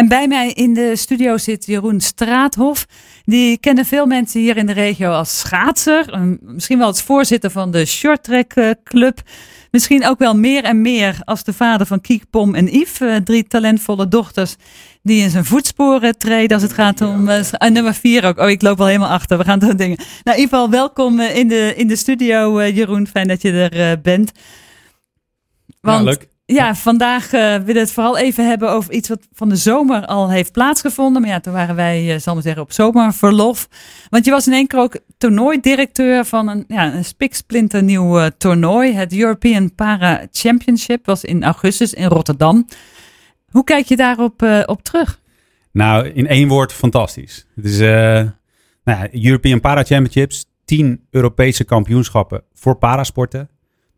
En bij mij in de studio zit Jeroen Straathof. Die kennen veel mensen hier in de regio als schaatser. Misschien wel als voorzitter van de Shorttrack eh, Club. Misschien ook wel meer en meer als de vader van Kiek, Pom en Yves. Eh, drie talentvolle dochters die in zijn voetsporen treden als het gaat om uh, nummer vier ook. Oh, ik loop wel helemaal achter. We gaan doen dingen. Nou, in ieder geval welkom in, de, in de studio, Jeroen. Fijn dat je er bent. Want, ja, leuk. Ja, vandaag uh, willen we het vooral even hebben over iets wat van de zomer al heeft plaatsgevonden. Maar ja, toen waren wij, uh, zal maar zeggen, op zomerverlof. Want je was in één keer ook toernooidirecteur van een, ja, een spiksplinternieuw uh, toernooi. Het European Para Championship was in augustus in Rotterdam. Hoe kijk je daarop op terug? Nou, in één woord, fantastisch. Het is nou ja, European Para Championships, tien Europese kampioenschappen voor parasporten.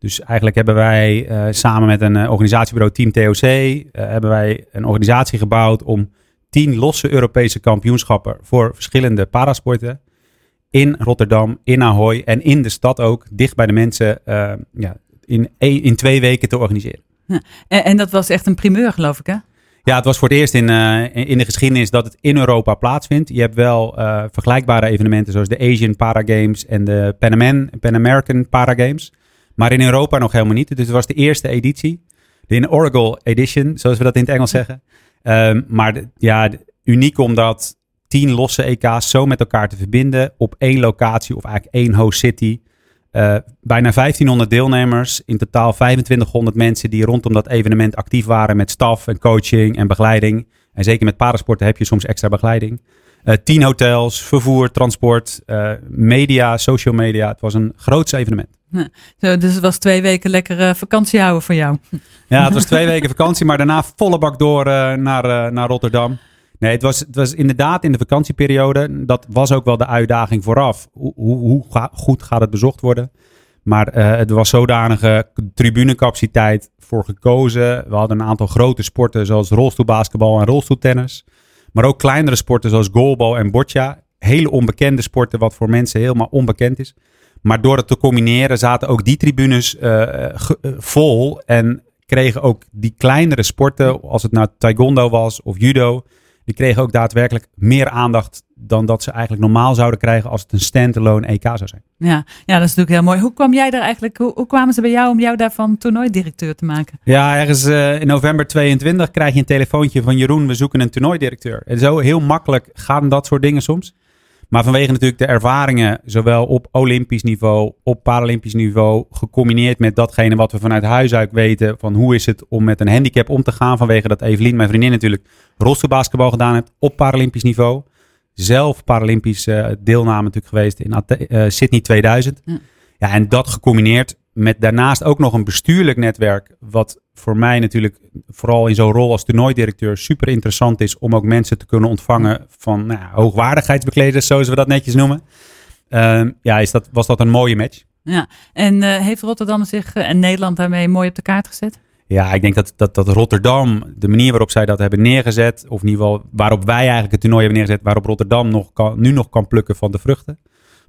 Dus eigenlijk hebben wij uh, samen met een uh, organisatiebureau Team TOC eh, hebben wij een organisatie gebouwd om tien losse Europese kampioenschappen voor verschillende parasporten in Rotterdam, in Ahoy en in de stad ook, dicht bij de mensen, ja, in, in twee weken te organiseren. Ja. En, en, dat was echt een primeur, geloof ik, hè? Ja, het was voor het eerst in, in de geschiedenis dat het in Europa plaatsvindt. Je hebt wel vergelijkbare evenementen zoals de Asian Para Games en de Pan, Pan American Para Games. Maar in Europa nog helemaal niet. Dus het was de eerste editie. De inaugural edition, zoals we dat in het Engels zeggen. Um, maar ja, uniek omdat tien losse EK's zo met elkaar te verbinden op één locatie of eigenlijk één host city. Uh, bijna 1500 deelnemers, in totaal 2500 mensen die rondom dat evenement actief waren met staf en coaching en begeleiding. En zeker met parasporten heb je soms extra begeleiding. Uh, tien hotels, vervoer, transport, uh, media, social media. Het was een groot evenement. Dus het was twee weken lekker uh, vakantie houden voor jou. Ja, het was twee weken vakantie, maar daarna volle bak door uh, naar, uh, naar Rotterdam. Nee, het was, het was inderdaad in de vakantieperiode. Dat was ook wel de uitdaging vooraf. Hoe, hoe, hoe goed gaat het bezocht worden? Maar het was zodanige tribunecapaciteit voor gekozen. We hadden een aantal grote sporten zoals rolstoelbasketbal en rolstoeltennis. Maar ook kleinere sporten zoals goalbal en boccia. Hele onbekende sporten, wat voor mensen helemaal onbekend is. Maar door het te combineren zaten ook die tribunes uh, vol. En kregen ook die kleinere sporten, als het nou taekwondo was of judo, die kregen ook daadwerkelijk meer aandacht dan dat ze eigenlijk normaal zouden krijgen als het een standalone EK zou zijn. Ja, ja dat is natuurlijk heel mooi. Hoe kwam jij daar eigenlijk, hoe, hoe kwamen ze bij jou om jou daarvan toernooidirecteur te maken? Ja, ergens uh, in november 22 krijg je een telefoontje van Jeroen, we zoeken een toernooidirecteur. En zo heel makkelijk gaan dat soort dingen soms. Maar vanwege natuurlijk de ervaringen, zowel op Olympisch niveau, op Paralympisch niveau, gecombineerd met datgene wat we vanuit huis uit weten, van hoe is het om met een handicap om te gaan, vanwege dat Evelien, mijn vriendin natuurlijk, rolstoelbasketbal gedaan heeft op Paralympisch niveau. Zelf Paralympisch uh, deelname natuurlijk geweest in uh, Sydney 2000. Ja. ja, en dat gecombineerd met daarnaast ook nog een bestuurlijk netwerk, wat voor mij natuurlijk vooral in zo'n rol als toernooidirecteur super interessant is om ook mensen te kunnen ontvangen van nou, hoogwaardigheidsbekleders, zoals we dat netjes noemen. Uh, ja, is dat, was dat een mooie match. Ja, en uh, heeft Rotterdam zich uh, en Nederland daarmee mooi op de kaart gezet? Ja, ik denk dat, dat, dat Rotterdam, de manier waarop zij dat hebben neergezet, of in ieder geval waarop wij eigenlijk het toernooi hebben neergezet, waarop Rotterdam nog kan, nu nog kan plukken van de vruchten.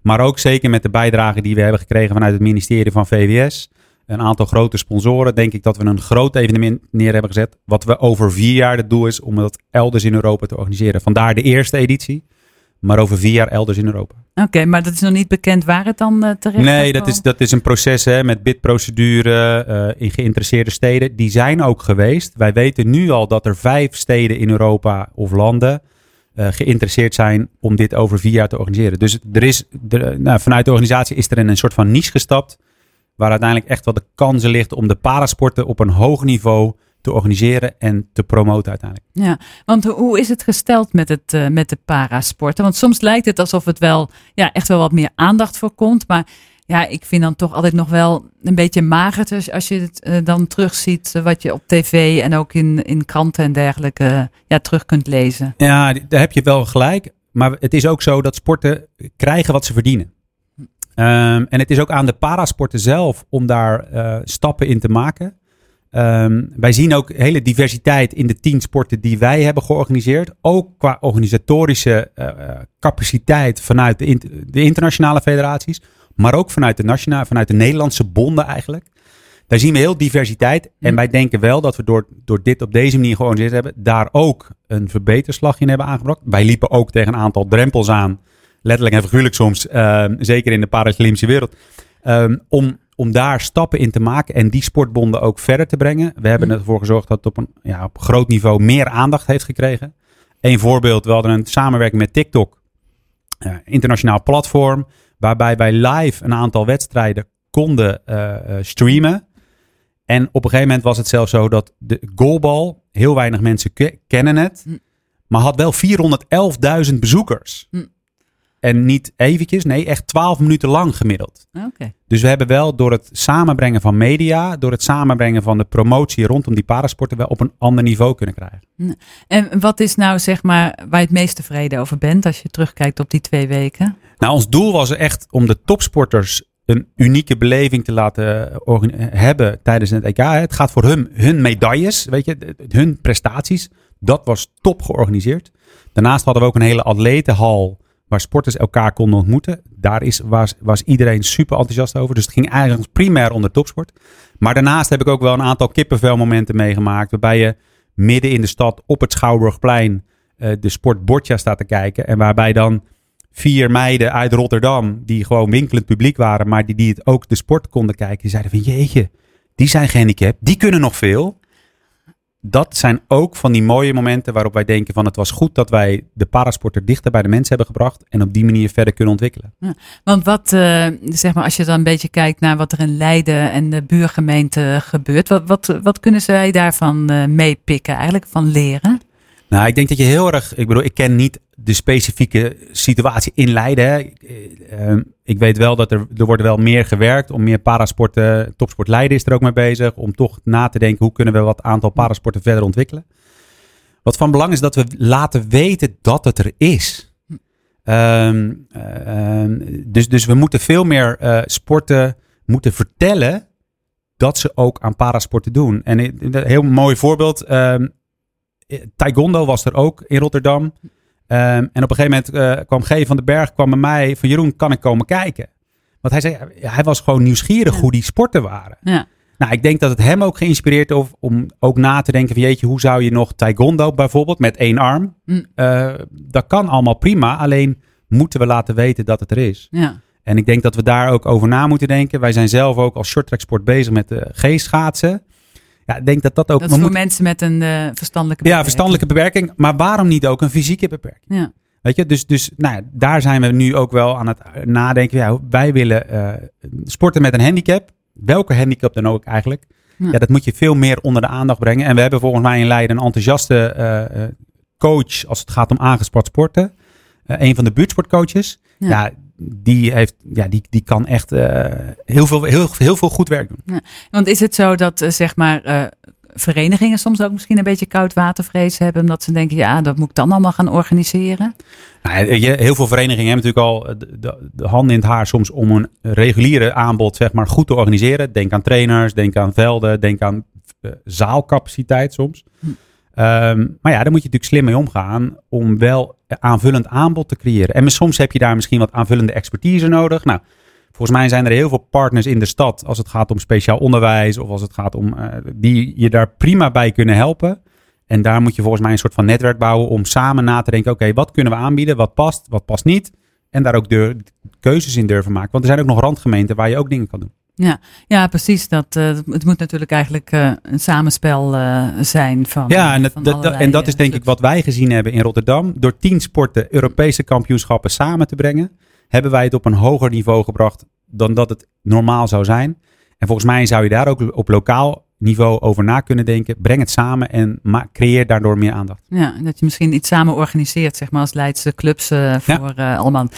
Maar ook zeker met de bijdrage die we hebben gekregen vanuit het ministerie van VWS. Een aantal grote sponsoren. Denk ik dat we een groot evenement neer hebben gezet. Wat we over vier jaar het doel is om dat elders in Europa te organiseren. Vandaar de eerste editie. Maar over vier jaar elders in Europa. Oké, maar dat is nog niet bekend waar het dan uh, terecht Nee, dat is, dat is een proces hè, met bidprocedure uh, in geïnteresseerde steden. Die zijn ook geweest. Wij weten nu al dat er vijf steden in Europa of landen uh, geïnteresseerd zijn om dit over vier jaar te organiseren. Dus er is, de, nou, vanuit de organisatie is er in een soort van niche gestapt. Waar uiteindelijk echt wel de kansen ligt om de parasporten op een hoog niveau te organiseren en te promoten uiteindelijk. Ja, want hoe is het gesteld met, het, uh, met de parasporten? Want soms lijkt het alsof het wel ja, echt wel wat meer aandacht voor komt. Maar ja, ik vind dan toch altijd nog wel een beetje mager. Dus als je het uh, dan terugziet, uh, wat je op tv en ook in, in kranten en dergelijke uh, ja, terug kunt lezen. Ja, daar heb je wel gelijk. Maar het is ook zo dat sporten krijgen wat ze verdienen. Um, en het is ook aan de parasporten zelf om daar stappen in te maken. Um, wij zien ook hele diversiteit in de tien sporten die wij hebben georganiseerd. Ook qua organisatorische capaciteit vanuit de, de internationale federaties maar ook vanuit de nationale, vanuit de Nederlandse bonden eigenlijk. daar zien we heel diversiteit. En Hm. wij denken wel dat we door, door dit op deze manier georganiseerd hebben, daar ook een verbeterslag in hebben aangebracht. Wij liepen ook tegen een aantal drempels aan, letterlijk en figuurlijk soms, eh, zeker in de Paralympische wereld, ehm, om, om daar stappen in te maken en die sportbonden ook verder te brengen. We hebben Hm. ervoor gezorgd dat het op een ja, op groot niveau meer aandacht heeft gekregen. Een voorbeeld, we hadden een samenwerking met TikTok, eh, internationaal platform, waarbij wij live een aantal wedstrijden konden eh, eh, streamen. En op een gegeven moment was het zelfs zo dat de goalbal, heel weinig mensen ke- kennen het, Hm. maar had wel 411.000 bezoekers. Hm. En niet eventjes, nee, echt 12 minuten lang gemiddeld. Oké. Dus we hebben wel door het samenbrengen van media, door het samenbrengen van de promotie rondom die parasporten, wel op een ander niveau kunnen krijgen. En wat is nou zeg maar waar je het meest tevreden over bent als je terugkijkt op die twee weken? Nou, ons doel was echt om de topsporters een unieke beleving te laten orga- hebben tijdens het EK. Het gaat voor hun, hun medailles, weet je, hun prestaties. Dat was top georganiseerd. Daarnaast hadden we ook een hele atletenhal waar sporters elkaar konden ontmoeten. Daar is, was, was iedereen super enthousiast over. Dus het ging eigenlijk primair om de topsport. Maar daarnaast heb ik ook wel een aantal kippenvelmomenten meegemaakt. Waarbij je midden in de stad op het Schouwburgplein eh, de sport Boccia staat te kijken. En waarbij dan vier meiden uit Rotterdam, die gewoon winkelend publiek waren, maar die, die het ook de sport konden kijken, die zeiden van jeetje, die zijn gehandicapt, die kunnen nog veel. Dat zijn ook van die mooie momenten waarop wij denken van het was goed dat wij de parasporter dichter bij de mensen hebben gebracht en op die manier verder kunnen ontwikkelen. Want wat, eh, zeg maar, als je dan een beetje kijkt naar wat er in Leiden en de buurgemeente gebeurt, wat, wat, wat kunnen zij daarvan eh, meepikken, eigenlijk van leren? Nou, ik denk dat je heel erg. Ik bedoel, ik ken niet de specifieke situatie in Leiden. Eh, ehm, ik weet wel dat er, er wordt wel meer gewerkt om meer parasporten. Topsport Leiden is er ook mee bezig. Om toch na te denken hoe kunnen we wat aantal parasporten verder ontwikkelen. Wat van belang is dat we laten weten dat het er is. Ehm, ehm, dus, dus we moeten veel meer eh, sporten moeten vertellen dat ze ook aan parasporten doen. En een heel mooi voorbeeld. ehm, Taekwondo was er ook in Rotterdam. Ehm, en op een gegeven moment eh, kwam G. van den Berg kwam bij mij van Jeroen, kan ik komen kijken? Want hij zei, hij was gewoon nieuwsgierig Ja. hoe die sporten waren. Ja. Nou, ik denk dat het hem ook geïnspireerd heeft om ook na te denken van jeetje, hoe zou je nog Taekwondo bijvoorbeeld met één arm? Mm. Eh, dat kan allemaal prima, alleen moeten we laten weten dat het er is. Ja. En ik denk dat we daar ook over na moeten denken. Wij zijn zelf ook als shorttrack sport bezig met de G-schaatsen. Ja, ik denk dat dat ook... Dat is voor mensen met een eh, verstandelijke ja, beperking. verstandelijke beperking. Maar waarom niet ook een fysieke beperking? Ja. Weet je, dus, dus nou ja, daar zijn we nu ook wel aan het nadenken. Ja, wij willen eh, sporten met een handicap. Welke handicap dan ook eigenlijk. Ja. Ja. dat moet je veel meer onder de aandacht brengen. En we hebben volgens mij in Leiden een enthousiaste eh, coach als het gaat om aangesport sporten. Een van de buurtsportcoaches. Ja. Ja, die, heeft, ja die, die kan echt eh, heel, veel, heel, heel veel goed werk doen. Want is het zo dat, eh, zeg maar, eh, verenigingen soms ook misschien een beetje koudwatervrees hebben, omdat ze denken, ja, dat moet ik dan allemaal gaan organiseren? Nou, heel veel verenigingen hebben natuurlijk al de, de, de handen in het haar soms om een reguliere aanbod zeg maar, goed te organiseren. Denk aan trainers, denk aan velden, denk aan zaalcapaciteit soms. Hm. Ehm, maar ja, daar moet je natuurlijk slim mee omgaan om wel aanvullend aanbod te creëren. En soms heb je daar misschien wat aanvullende expertise nodig. Nou, volgens mij zijn er heel veel partners in de stad als het gaat om speciaal onderwijs of als het gaat om eh, die je daar prima bij kunnen helpen. En daar moet je volgens mij een soort van netwerk bouwen om samen na te denken: oké, wat kunnen we aanbieden? Wat past, wat past niet? En daar ook deur, keuzes in durven maken. Want er zijn ook nog randgemeenten waar je ook dingen kan doen. Ja, precies. Dat, eh, het moet natuurlijk eigenlijk eh, een samenspel eh, zijn van. Ja, en dat, van en dat is denk ik wat wij gezien hebben in Rotterdam. Door tien sporten Europese kampioenschappen samen te brengen, hebben wij het op een hoger niveau gebracht dan dat het normaal zou zijn. En volgens mij zou je daar ook op lokaal niveau over na kunnen denken. Breng het samen en creëer daardoor meer aandacht. Ja, dat je misschien iets samen organiseert, zeg maar, als Leidse clubs voor eh, allemaal.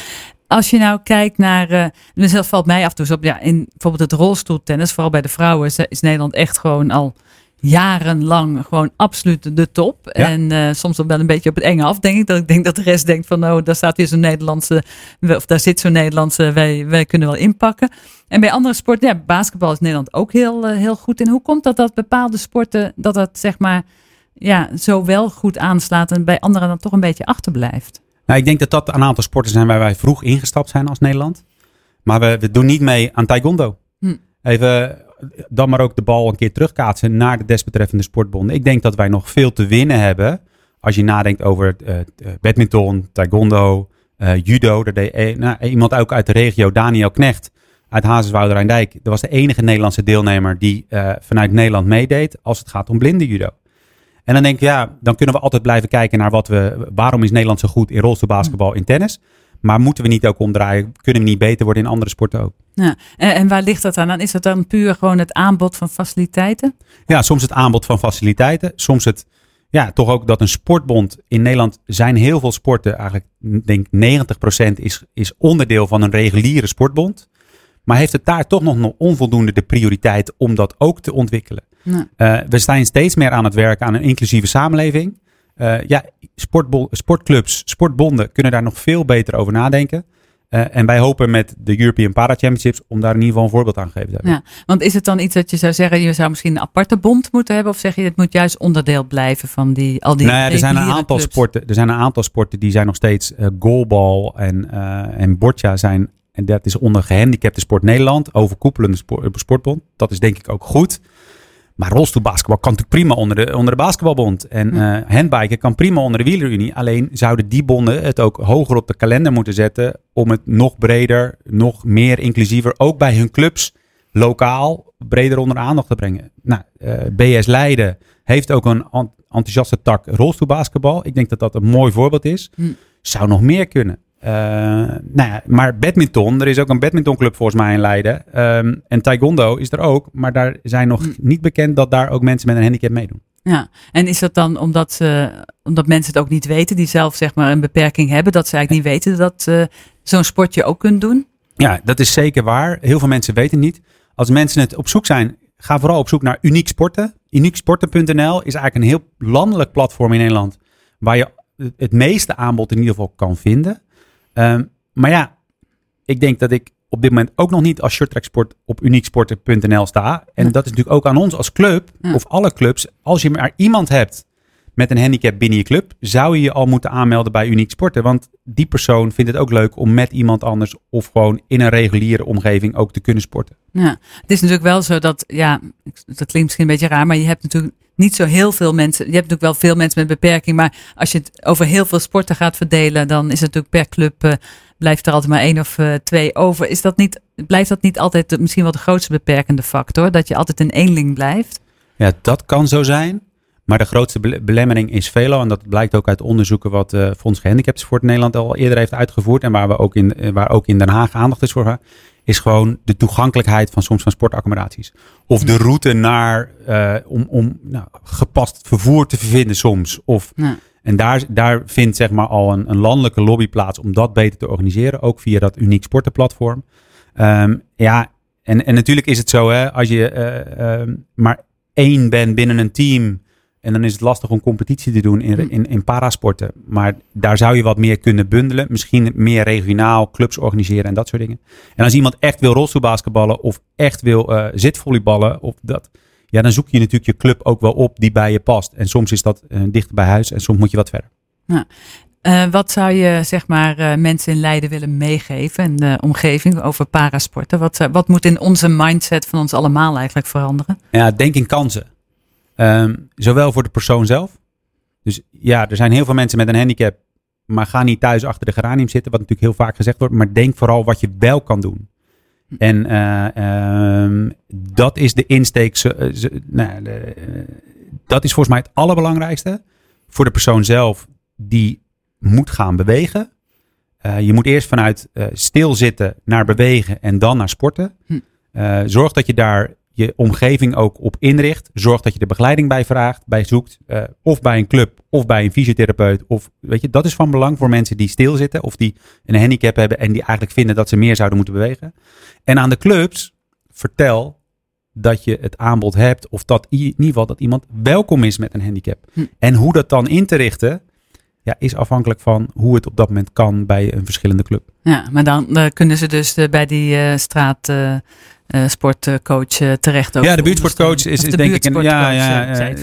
Als je nou kijkt naar, eh dus dat valt mij af en toe op, ja, in bijvoorbeeld het rolstoeltennis, vooral bij de vrouwen, is, Nederland echt gewoon al jarenlang gewoon absoluut de top. Ja. En eh, soms wel een beetje op het enge af, denk ik. Dat ik denk dat de rest denkt van, oh, daar staat weer zo'n Nederlandse, of daar zit zo'n Nederlandse, wij, wij kunnen wel inpakken. En bij andere sporten, ja, basketbal is Nederland ook heel, eh, heel goed in. Hoe komt dat dat bepaalde sporten, dat dat zeg maar, ja, zo wel goed aanslaat en bij anderen dan toch een beetje achterblijft? Nou, ik denk dat dat een aantal sporten zijn waar wij vroeg ingestapt zijn als Nederland. Maar we, we doen niet mee aan taekwondo. Hm. Even dan maar ook de bal een keer terugkaatsen naar de desbetreffende sportbonden. Ik denk dat wij nog veel te winnen hebben als je nadenkt over uh, badminton, taekwondo, uh, judo. Daar deed nou, iemand ook uit de regio, Daniel Knecht uit Hazenswoude Rijndijk. Dat was de enige Nederlandse deelnemer die vanuit Nederland meedeed als het gaat om blinde judo. En dan denk ik, ja, dan kunnen we altijd blijven kijken naar wat we. Waarom is Nederland zo goed in rolstoelbasketbal, in tennis? Maar moeten we niet ook omdraaien? Kunnen we niet beter worden in andere sporten ook? Ja, en, waar ligt dat aan? Is dat dan puur gewoon het aanbod van faciliteiten? Ja, soms het aanbod van faciliteiten. Soms het, ja, toch ook dat een sportbond in Nederland zijn heel veel sporten. Eigenlijk, denk 90% is, is onderdeel van een reguliere sportbond. Maar heeft het daar toch nog onvoldoende de prioriteit om dat ook te ontwikkelen? Uh, we zijn steeds meer aan het werken aan een inclusieve samenleving. Uh, ja, sportclubs, sportbonden kunnen daar nog veel beter over nadenken. Uh, en wij hopen met de European Para Championships om daar in ieder geval een voorbeeld aan te hebben. Ja, want is het dan iets dat je zou zeggen, je zou misschien een aparte bond moeten hebben? Of zeg je, het moet juist onderdeel blijven van die, al die nou ja, er zijn een aantal sporten. Er zijn een aantal sporten die zijn nog steeds uh, goalbal en, uh, en boccia zijn. En dat is onder gehandicapte sport Nederland, overkoepelende sport, sportbond. Dat is denk ik ook goed. Maar rolstoelbasketbal kan natuurlijk prima onder de, onder de basketbalbond. En uh, handbiken kan prima onder de wielerunie. Alleen zouden die bonden het ook hoger op de kalender moeten zetten. Om het nog breder, nog meer inclusiever, ook bij hun clubs lokaal breder onder de aandacht te brengen. Nou, uh, eh, BS Leiden heeft ook een enthousiaste tak rolstoelbasketbal. Ik denk dat dat een mooi voorbeeld is. Hm. Zou nog meer kunnen. Uh, nou ja, maar badminton, er is ook een badmintonclub volgens mij in Leiden. Um, en taekwondo is er ook, maar daar zijn nog hm. niet bekend dat daar ook mensen met een handicap meedoen. Ja, en is dat dan omdat, ze, omdat mensen het ook niet weten, die zelf zeg maar een beperking hebben, dat ze eigenlijk niet weten dat uh, zo'n sportje ook kunt doen? Ja, dat is zeker waar. Heel veel mensen weten het niet. Als mensen het op zoek zijn, ga vooral op zoek naar Uniek Sporten. Unieksporten.nl is eigenlijk een heel landelijk platform in Nederland, waar je het meeste aanbod in ieder geval kan vinden. Um, maar ja, ik denk dat ik op dit moment ook nog niet als shorttracksport op unieksporten.nl sta. En dat is natuurlijk ook aan ons als club, of alle clubs. Als je maar iemand hebt met een handicap binnen je club, zou je je al moeten aanmelden bij Uniek Sporten. Want die persoon vindt het ook leuk om met iemand anders of gewoon in een reguliere omgeving ook te kunnen sporten. Ja, het is natuurlijk wel zo dat, ja, dat klinkt misschien een beetje raar, maar je hebt natuurlijk niet zo heel veel mensen. Je hebt natuurlijk wel veel mensen met beperking. Maar als je het over heel veel sporten gaat verdelen, dan is het natuurlijk per club. Uh, blijft er altijd maar één of uh, twee over. Is dat niet, blijft dat niet altijd misschien wel de grootste beperkende factor? Dat je altijd een eenling blijft? Ja, dat kan zo zijn. Maar de grootste belemmering is velo. En dat blijkt ook uit onderzoeken wat uh, Fonds Gehandicaptensport Nederland al eerder heeft uitgevoerd. En waar, we ook in, waar ook in Den Haag aandacht is voor is gewoon de toegankelijkheid van soms van sportaccommodaties. Of de route naar, uh, om, om nou, gepast vervoer te vinden soms. Of, En daar, daar vindt zeg maar al een, een, landelijke lobby plaats om dat beter te organiseren. Ook via dat uniek sportenplatform. Um, ja, en, en natuurlijk is het zo, hè, als je uh, uh, maar één bent binnen een team en dan is het lastig om competitie te doen in, hm. in, in parasporten. Maar daar zou je wat meer kunnen bundelen. Misschien meer regionaal clubs organiseren en dat soort dingen. En als iemand echt wil rolstoelbasketballen of echt wil uh, zitvolleyballen of dat. Ja, dan zoek je natuurlijk je club ook wel op die bij je past. En soms is dat uh, dichter bij huis en soms moet je wat verder. Uh, wat zou je zeg maar mensen in Leiden willen meegeven in de omgeving over parasporten? Wat, wat moet in onze mindset van ons allemaal eigenlijk veranderen? Ja, denk in kansen. Um, zowel voor de persoon zelf. Dus ja, er zijn heel veel mensen met een handicap. Maar ga niet thuis achter de geranium zitten. Wat natuurlijk heel vaak gezegd wordt. Maar denk vooral wat je wel kan doen. En uh, um, dat is de insteek. nou, de, uh, dat is volgens mij het allerbelangrijkste. Voor de persoon zelf. Die moet gaan bewegen. Uh, je moet eerst vanuit stilzitten naar bewegen. En dan naar sporten. Hm. zorg dat je daar je omgeving ook op inricht. Zorg dat je de begeleiding bij vraagt, bij zoekt. Uh, of bij een club, of bij een fysiotherapeut. Of weet je, dat is van belang voor mensen die stilzitten. Of die een handicap hebben en die eigenlijk vinden dat ze meer zouden moeten bewegen. En aan de clubs, vertel dat je het aanbod hebt. Of dat in ieder geval dat iemand welkom is met een handicap. Hm. En hoe dat dan in te richten, ja, is afhankelijk van hoe het op dat moment kan bij een verschillende club. Ja, maar dan uh, kunnen ze dus bij die uh, straat uh, sportcoach uh, terecht. Ja, de buurtsportcoach is, is denk ik een. Ja, ja, ja,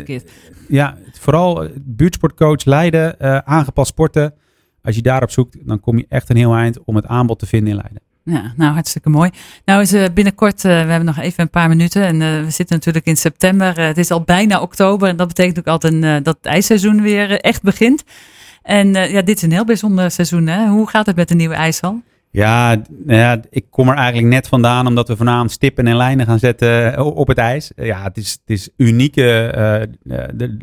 ja, vooral buurtsportcoach Leiden, aangepast sporten. Als je daarop zoekt, dan kom je echt een heel eind om het aanbod te vinden in Leiden. Ja, nou hartstikke mooi. Nou is binnenkort, uh, we hebben nog even een paar minuten en uh, we zitten natuurlijk in september. het is al bijna oktober en dat betekent ook altijd dat het ijsseizoen weer echt begint. En ja, dit is een heel bijzonder seizoen. Hè? Hoe gaat het met de nieuwe ijshal? Ja, nou ja, ik kom er eigenlijk net vandaan omdat we vanavond stippen en lijnen gaan zetten op het ijs. Ja, het is, het is unieke.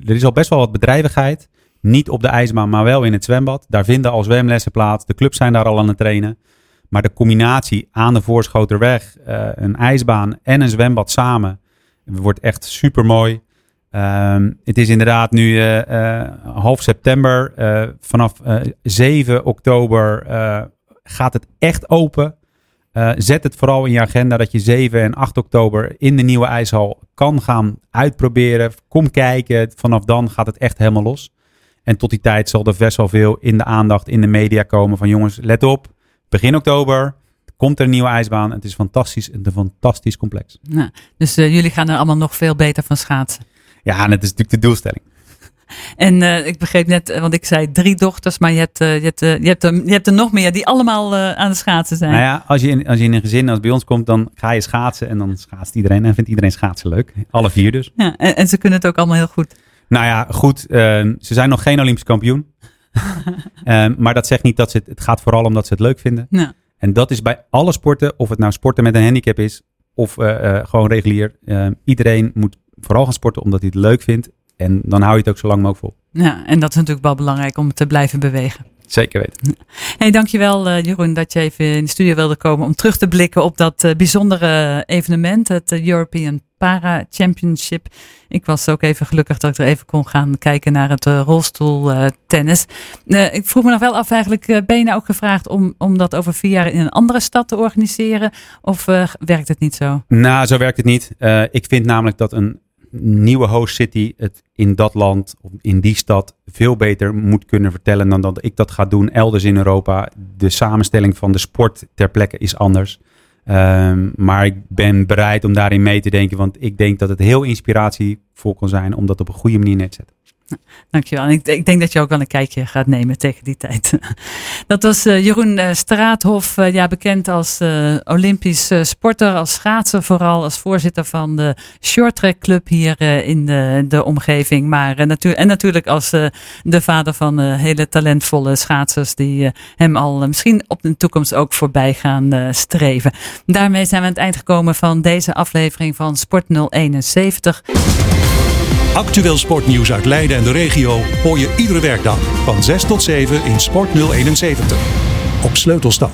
er is al best wel wat bedrijvigheid. Niet op de ijsbaan, maar wel in het zwembad. Daar vinden al zwemlessen plaats. De clubs zijn daar al aan het trainen. Maar de combinatie aan de Voorschoterweg, een ijsbaan en een zwembad samen, wordt echt super mooi. Um, het is inderdaad nu uh, uh, half september. vanaf 7 oktober gaat het echt open. zet het vooral in je agenda dat je 7 en 8 oktober in de nieuwe ijshal kan gaan uitproberen. Kom kijken. Vanaf dan gaat het echt helemaal los. En tot die tijd zal er best wel veel in de aandacht in de media komen van jongens, let op begin oktober komt er een nieuwe ijsbaan. Het is fantastisch, een fantastisch complex. Nou, dus jullie gaan er allemaal nog veel beter van schaatsen. Ja, en dat is natuurlijk de doelstelling. En uh, ik begreep net, eh, want ik zei drie dochters, maar je hebt, uh, je hebt, je hebt, er, je hebt er nog meer die allemaal aan de schaatsen zijn. Nou ja, als je, in, als je in een gezin als bij ons komt, dan ga je schaatsen en dan schaatst iedereen en vindt iedereen schaatsen leuk. Alle vier dus. Ja, en, en ze kunnen het ook allemaal heel goed. Nou ja, goed. ze zijn nog geen Olympisch kampioen. um, maar dat zegt niet dat ze het, het gaat vooral om dat ze het leuk vinden. Ja. En dat is bij alle sporten, of het nou sporten met een handicap is of gewoon regulier. Uh, iedereen moet vooral gaan sporten omdat hij het leuk vindt. En dan hou je het ook zo lang mogelijk vol. Ja, en dat is natuurlijk wel belangrijk om te blijven bewegen. Zeker weten. Hey, dankjewel uh, Jeroen dat je even in de studio wilde komen om terug te blikken op dat uh, bijzondere evenement, het uh, European Para Championship. Ik was ook even gelukkig dat ik er even kon gaan kijken naar het rolstoeltennis. ik vroeg me nog wel af eigenlijk, ben je nou ook gevraagd om, om dat over vier jaar in een andere stad te organiseren? Of werkt het niet zo? Nou, zo werkt het niet. ik vind namelijk dat een nieuwe host city het in dat land, of in die stad, veel beter moet kunnen vertellen dan dat ik dat ga doen elders in Europa. De samenstelling van de sport ter plekke is anders. Um, maar ik ben bereid om daarin mee te denken, want ik denk dat het heel inspiratievol kan zijn om dat op een goede manier neer te zetten. Dankjewel. En ik, denk dat je ook wel een kijkje gaat nemen tegen die tijd. Dat was uh, Jeroen uh, Straathof, uh, ja, bekend als Olympisch sporter, als schaatser vooral, als voorzitter van de Shorttrack Club hier in de, de omgeving. Maar en natuurlijk als de vader van hele talentvolle schaatsers die hem al misschien op de toekomst ook voorbij gaan streven. Daarmee zijn we aan het eind gekomen van deze aflevering van Sport 071. Actueel sportnieuws uit Leiden en de regio hoor je iedere werkdag van 6 tot 7 in Sport 071 op Sleutelstad.